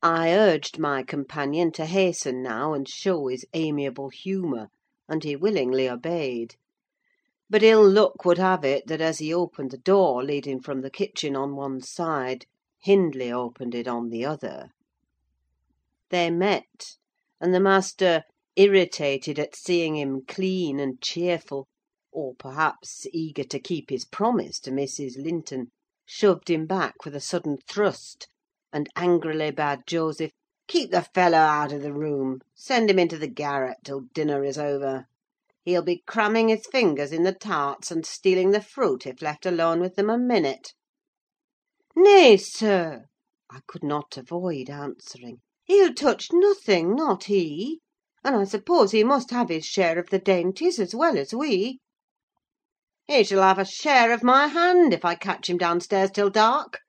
I urged my companion to hasten now and show his amiable humour, and he willingly obeyed. But ill luck would have it that as he opened the door leading from the kitchen on one side, Hindley opened it on the other. They met; and the master, irritated at seeing him clean and cheerful, or perhaps eager to keep his promise to Mrs. Linton, shoved him back with a sudden thrust, and angrily bade Joseph "keep the fellow out of the room: send him into the garret till dinner is over. He'll be cramming his fingers in the tarts, and stealing the fruit, if left alone with them a minute." "Nay, sir," I could not avoid answering, "he'll touch nothing, not he; and I suppose he must have his share of the dainties as well as we." "He shall have a share of my hand, if I catch him downstairs till dark!"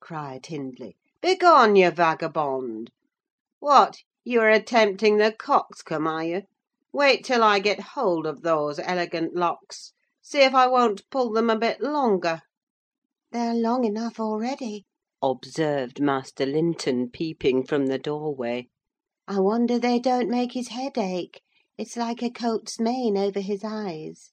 cried Hindley. "Begone, you vagabond! What, you are attempting the coxcomb, are you? Wait till I get hold of those elegant locks: see if I won't pull them a bit longer." "They're long enough already," observed Master Linton, peeping from the doorway. "I wonder they don't make his head ache: it's like a coat's mane over his eyes."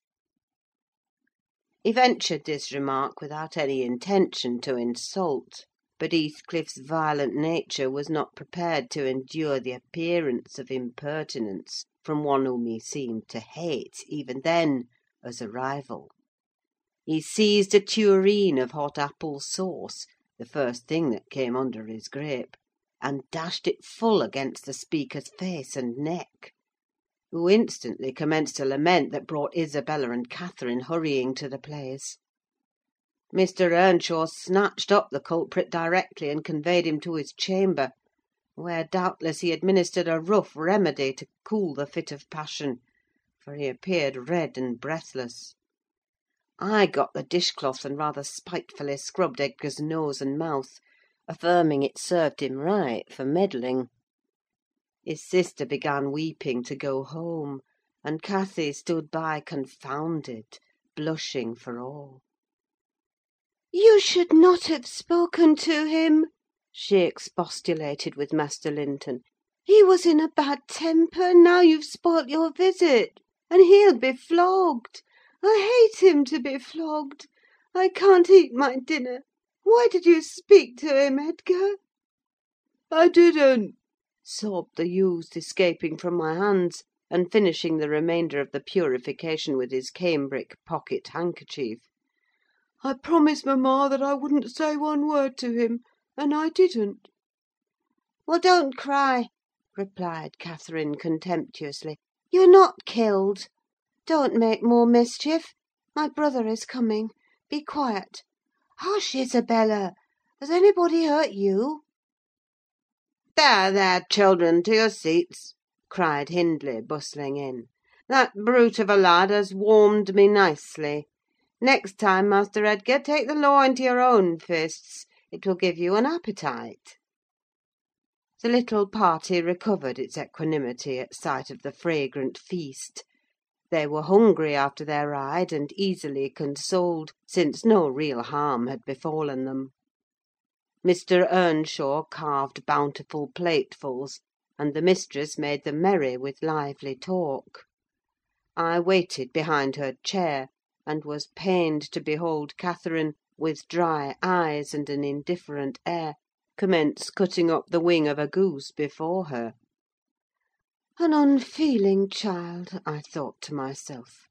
He ventured this remark without any intention to insult; but Heathcliff's violent nature was not prepared to endure the appearance of impertinence from one whom he seemed to hate, even then, as a rival. He seized a tureen of hot apple sauce, the first thing that came under his grip, and dashed it full against the speaker's face and neck; who instantly commenced a lament that brought Isabella and Catherine hurrying to the place. Mr. Earnshaw snatched up the culprit directly, and conveyed him to his chamber, where doubtless he administered a rough remedy to cool the fit of passion, for he appeared red and breathless. I got the dishcloth and rather spitefully scrubbed Edgar's nose and mouth, affirming it served him right for meddling. His sister began weeping to go home, and Cathy stood by confounded, blushing for all. "You should not have spoken to him," she expostulated with Master Linton. "He was in a bad temper, now you've spoilt your visit; and he'll be flogged. I hate him to be flogged. I can't eat my dinner. Why did you speak to him, Edgar?" "I didn't," sobbed the youth, escaping from my hands, and finishing the remainder of the purification with his cambric pocket handkerchief. I promised mamma that I wouldn't say one word to him, and I didn't." "Well, don't cry," replied Catherine, contemptuously. "You're not killed. Don't make more mischief. My brother is coming. Be quiet. Hush, Isabella! Has anybody hurt you?" "There, there, children, to your seats!" cried Hindley, bustling in. "That brute of a lad has warmed me nicely. Next time, Master Edgar, take the law into your own fists: it will give you an appetite." The little party recovered its equanimity at sight of the fragrant feast. They were hungry after their ride, and easily consoled, since no real harm had befallen them. Mr. Earnshaw carved bountiful platefuls, and the mistress made them merry with lively talk. I waited behind her chair, and was pained to behold Catherine, with dry eyes and an indifferent air, commence cutting up the wing of a goose before her. An unfeeling child, I thought to myself.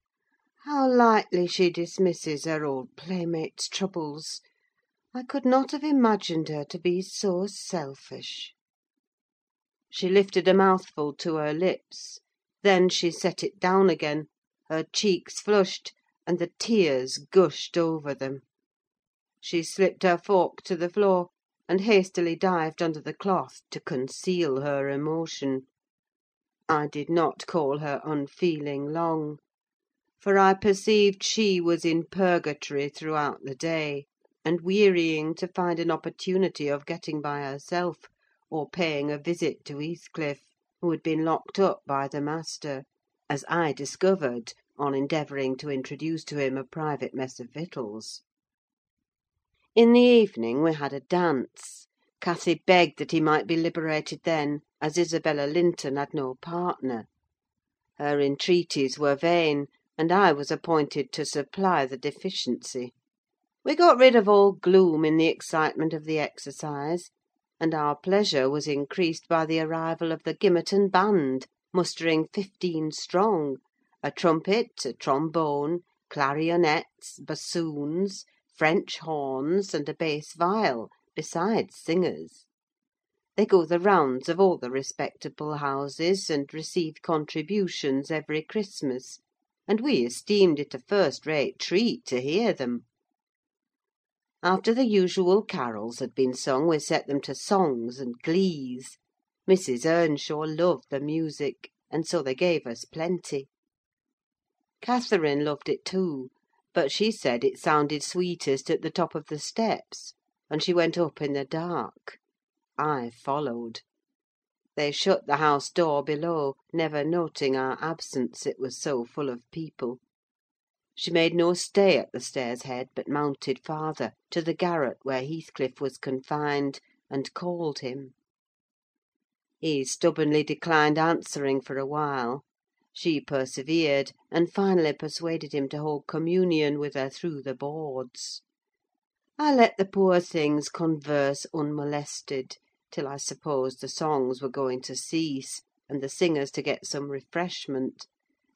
How lightly she dismisses her old playmate's troubles! I could not have imagined her to be so selfish. She lifted a mouthful to her lips; then she set it down again, her cheeks flushed, and the tears gushed over them. She slipped her fork to the floor, and hastily dived under the cloth to conceal her emotion. I did not call her unfeeling long; for I perceived she was in purgatory throughout the day, and wearying to find an opportunity of getting by herself, or paying a visit to Heathcliff, who had been locked up by the master, as I discovered on endeavouring to introduce to him a private mess of victuals. In the evening we had a dance, Cathy begged that he might be liberated then, as Isabella Linton had no partner. Her entreaties were vain, and I was appointed to supply the deficiency. We got rid of all gloom in the excitement of the exercise, and our pleasure was increased by the arrival of the Gimmerton band, mustering fifteen strong: a trumpet, a trombone, clarionets, bassoons, French horns, and a bass viol, besides singers. They go the rounds of all the respectable houses, and receive contributions every Christmas; and we esteemed it a first rate treat to hear them. After the usual carols had been sung, we set them to songs and glees. Mrs. Earnshaw loved the music, and so they gave us plenty. Catherine loved it too, but she said it sounded sweetest at the top of the steps, and she went up in the dark. I followed. They shut the house door below, never noting our absence, it was so full of people. She made no stay at the stairs' head, but mounted farther, to the garret where Heathcliff was confined, and called him. He stubbornly declined answering for a while. She persevered, and finally persuaded him to hold communion with her through the boards. I let the poor things converse unmolested, till I supposed the songs were going to cease, and the singers to get some refreshment;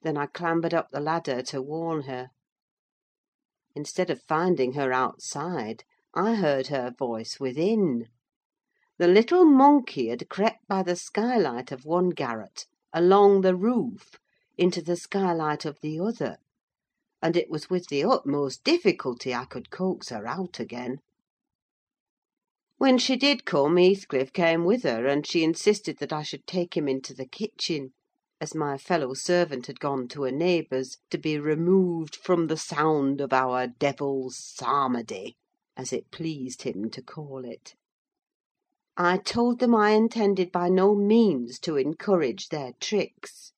then I clambered up the ladder to warn her. Instead of finding her outside, I heard her voice within. The little monkey had crept by the skylight of one garret, along the roof, into the skylight of the other; and it was with the utmost difficulty I could coax her out again. When she did come, Heathcliff came with her, and she insisted that I should take him into the kitchen, as my fellow servant had gone to a neighbour's, to be removed from the sound of our devil's psalmody, as it pleased him to call it. I told them I intended by no means to encourage their tricks;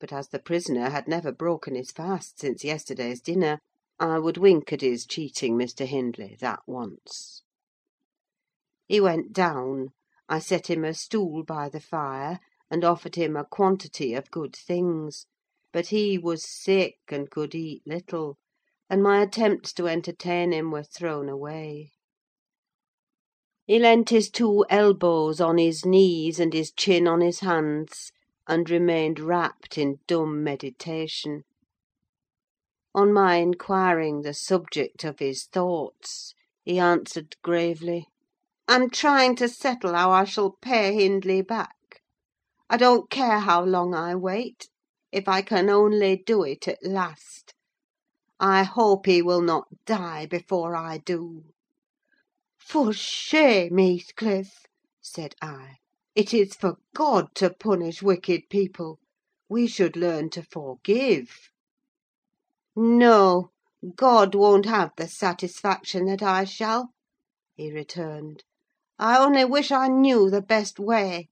but as the prisoner had never broken his fast since yesterday's dinner, I would wink at his cheating Mr. Hindley that once. He went down: I set him a stool by the fire, and offered him a quantity of good things; but he was sick, and could eat little, and my attempts to entertain him were thrown away. He leant his two elbows on his knees, and his chin on his hands, and remained wrapped in dumb meditation. On my inquiring the subject of his thoughts, he answered gravely, "I'm trying to settle how I shall pay Hindley back. I don't care how long I wait, if I can only do it at last. I hope he will not die before I do." "For shame, Heathcliff!" said I. "It is for God to punish wicked people: we should learn to forgive." "No, God won't have the satisfaction that I shall," he returned. I only wish I knew the best way.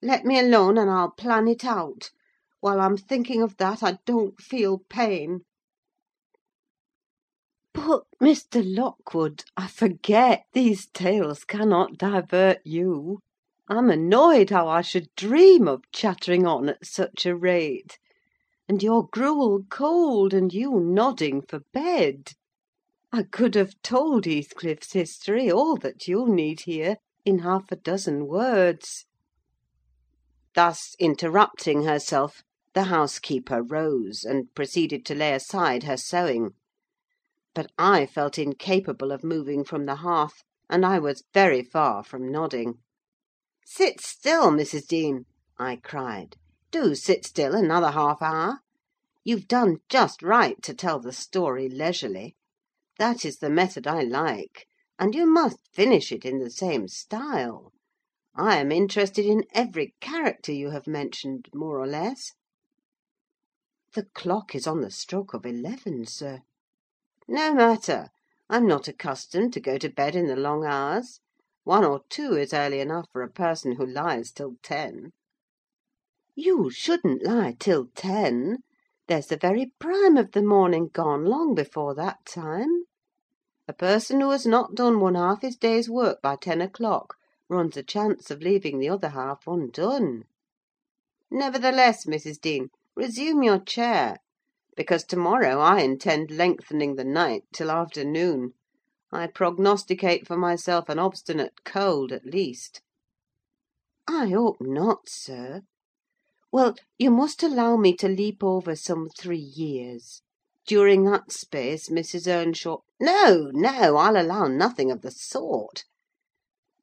Let me alone, and I'll plan it out: while I'm thinking of that, I don't feel pain." "But, Mr. Lockwood, I forget these tales cannot divert you. I'm annoyed how I should dream of chattering on at such a rate; and your gruel cold, and you nodding for bed. I could have told Heathcliff's history, all that you'll need hear, in half a dozen words." Thus interrupting herself, the housekeeper rose, and proceeded to lay aside her sewing. But I felt incapable of moving from the hearth, and I was very far from nodding. "Sit still, Mrs. Dean!" I cried. "Do sit still another half hour. You've done just right to tell the story leisurely. That is the method I like; and you must finish it in the same style. I am interested in every character you have mentioned, more or less." "The clock is on the stroke of eleven, sir." "No matter. I'm not accustomed to go to bed in the long hours: one or two is early enough for a person who lies till ten." "You shouldn't lie till ten. There's the very prime of the morning gone long before that time. A person who has not done one half his day's work by ten o'clock runs a chance of leaving the other half undone. Nevertheless, Mrs. Dean, resume your chair; because to morrow I intend lengthening the night till afternoon. I prognosticate for myself an obstinate cold, at least." "I hope not, sir. Well, you must allow me to leap over some three years. During that space, Mrs. Earnshaw—" "No, no! I'll allow nothing of the sort.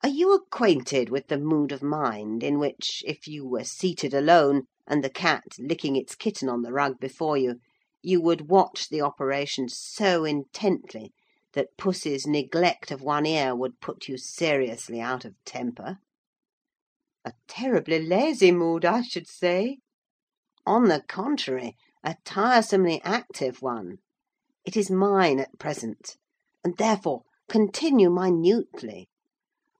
Are you acquainted with the mood of mind in which, if you were seated alone, and the cat licking its kitten on the rug before you, you would watch the operation so intently that Pussy's neglect of one ear would put you seriously out of temper?" "A terribly lazy mood, I should say." "On the contrary, a tiresomely active one. It is mine at present; and, therefore, continue minutely.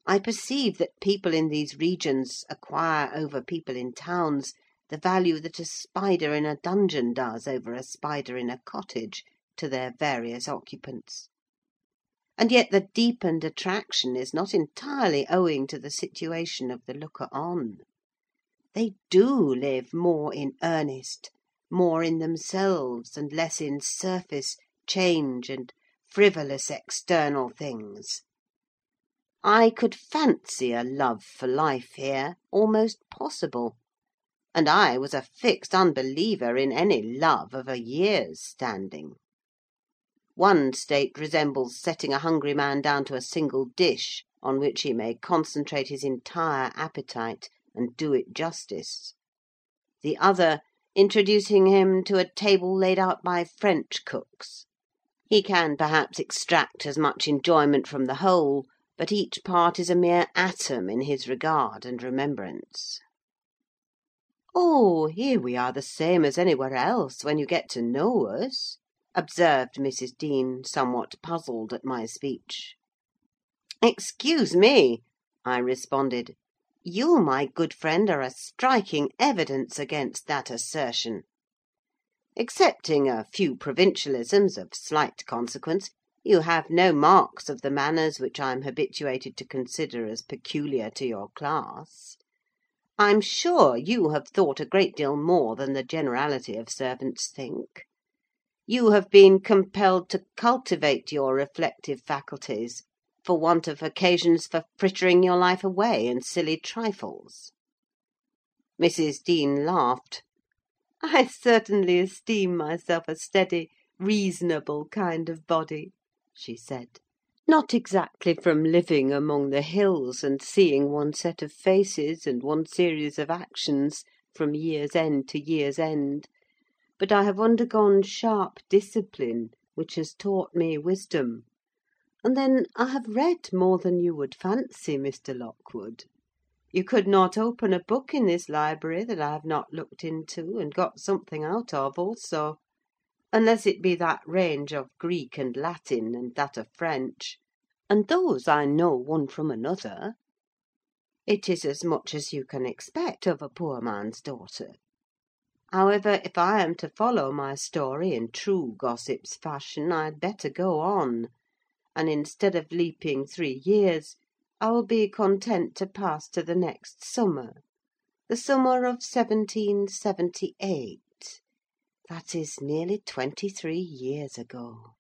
I perceive that people in these regions acquire over people in towns the value that a spider in a dungeon does over a spider in a cottage, to their various occupants. And yet the deepened attraction is not entirely owing to the situation of the looker on. They do live more in earnest, more in themselves, and less in surface, change, and frivolous external things. I could fancy a love for life here almost possible; and I was a fixed unbeliever in any love of a year's standing. One state resembles setting a hungry man down to a single dish, on which he may concentrate his entire appetite, and do it justice; the other introducing him to a table laid out by French cooks. He can perhaps extract as much enjoyment from the whole, but each part is a mere atom in his regard and remembrance." "Oh, here we are the same as anywhere else, when you get to know us," observed Mrs. Dean, somewhat puzzled at my speech. "Excuse me," I responded. You, my good friend, are a striking evidence against that assertion. Excepting a few provincialisms of slight consequence, you have no marks of the manners which I am habituated to consider as peculiar to your class. I'm sure you have thought a great deal more than the generality of servants think. You have been compelled to cultivate your reflective faculties for want of occasions for frittering your life away in silly trifles." Mrs. Dean laughed. "I certainly esteem myself a steady, reasonable kind of body," she said. "Not exactly from living among the hills, and seeing one set of faces and one series of actions from year's end to year's end; but I have undergone sharp discipline, which has taught me wisdom. And then I have read more than you would fancy, Mr. Lockwood. You could not open a book in this library that I have not looked into, and got something out of also; unless it be that range of Greek and Latin, and that of French; and those I know one from another. It is as much as you can expect of a poor man's daughter. However, if I am to follow my story in true gossip's fashion, I had better go on and instead of leaping three years, I will be content to pass to the next summer: the summer of 1778. That is nearly twenty three years ago.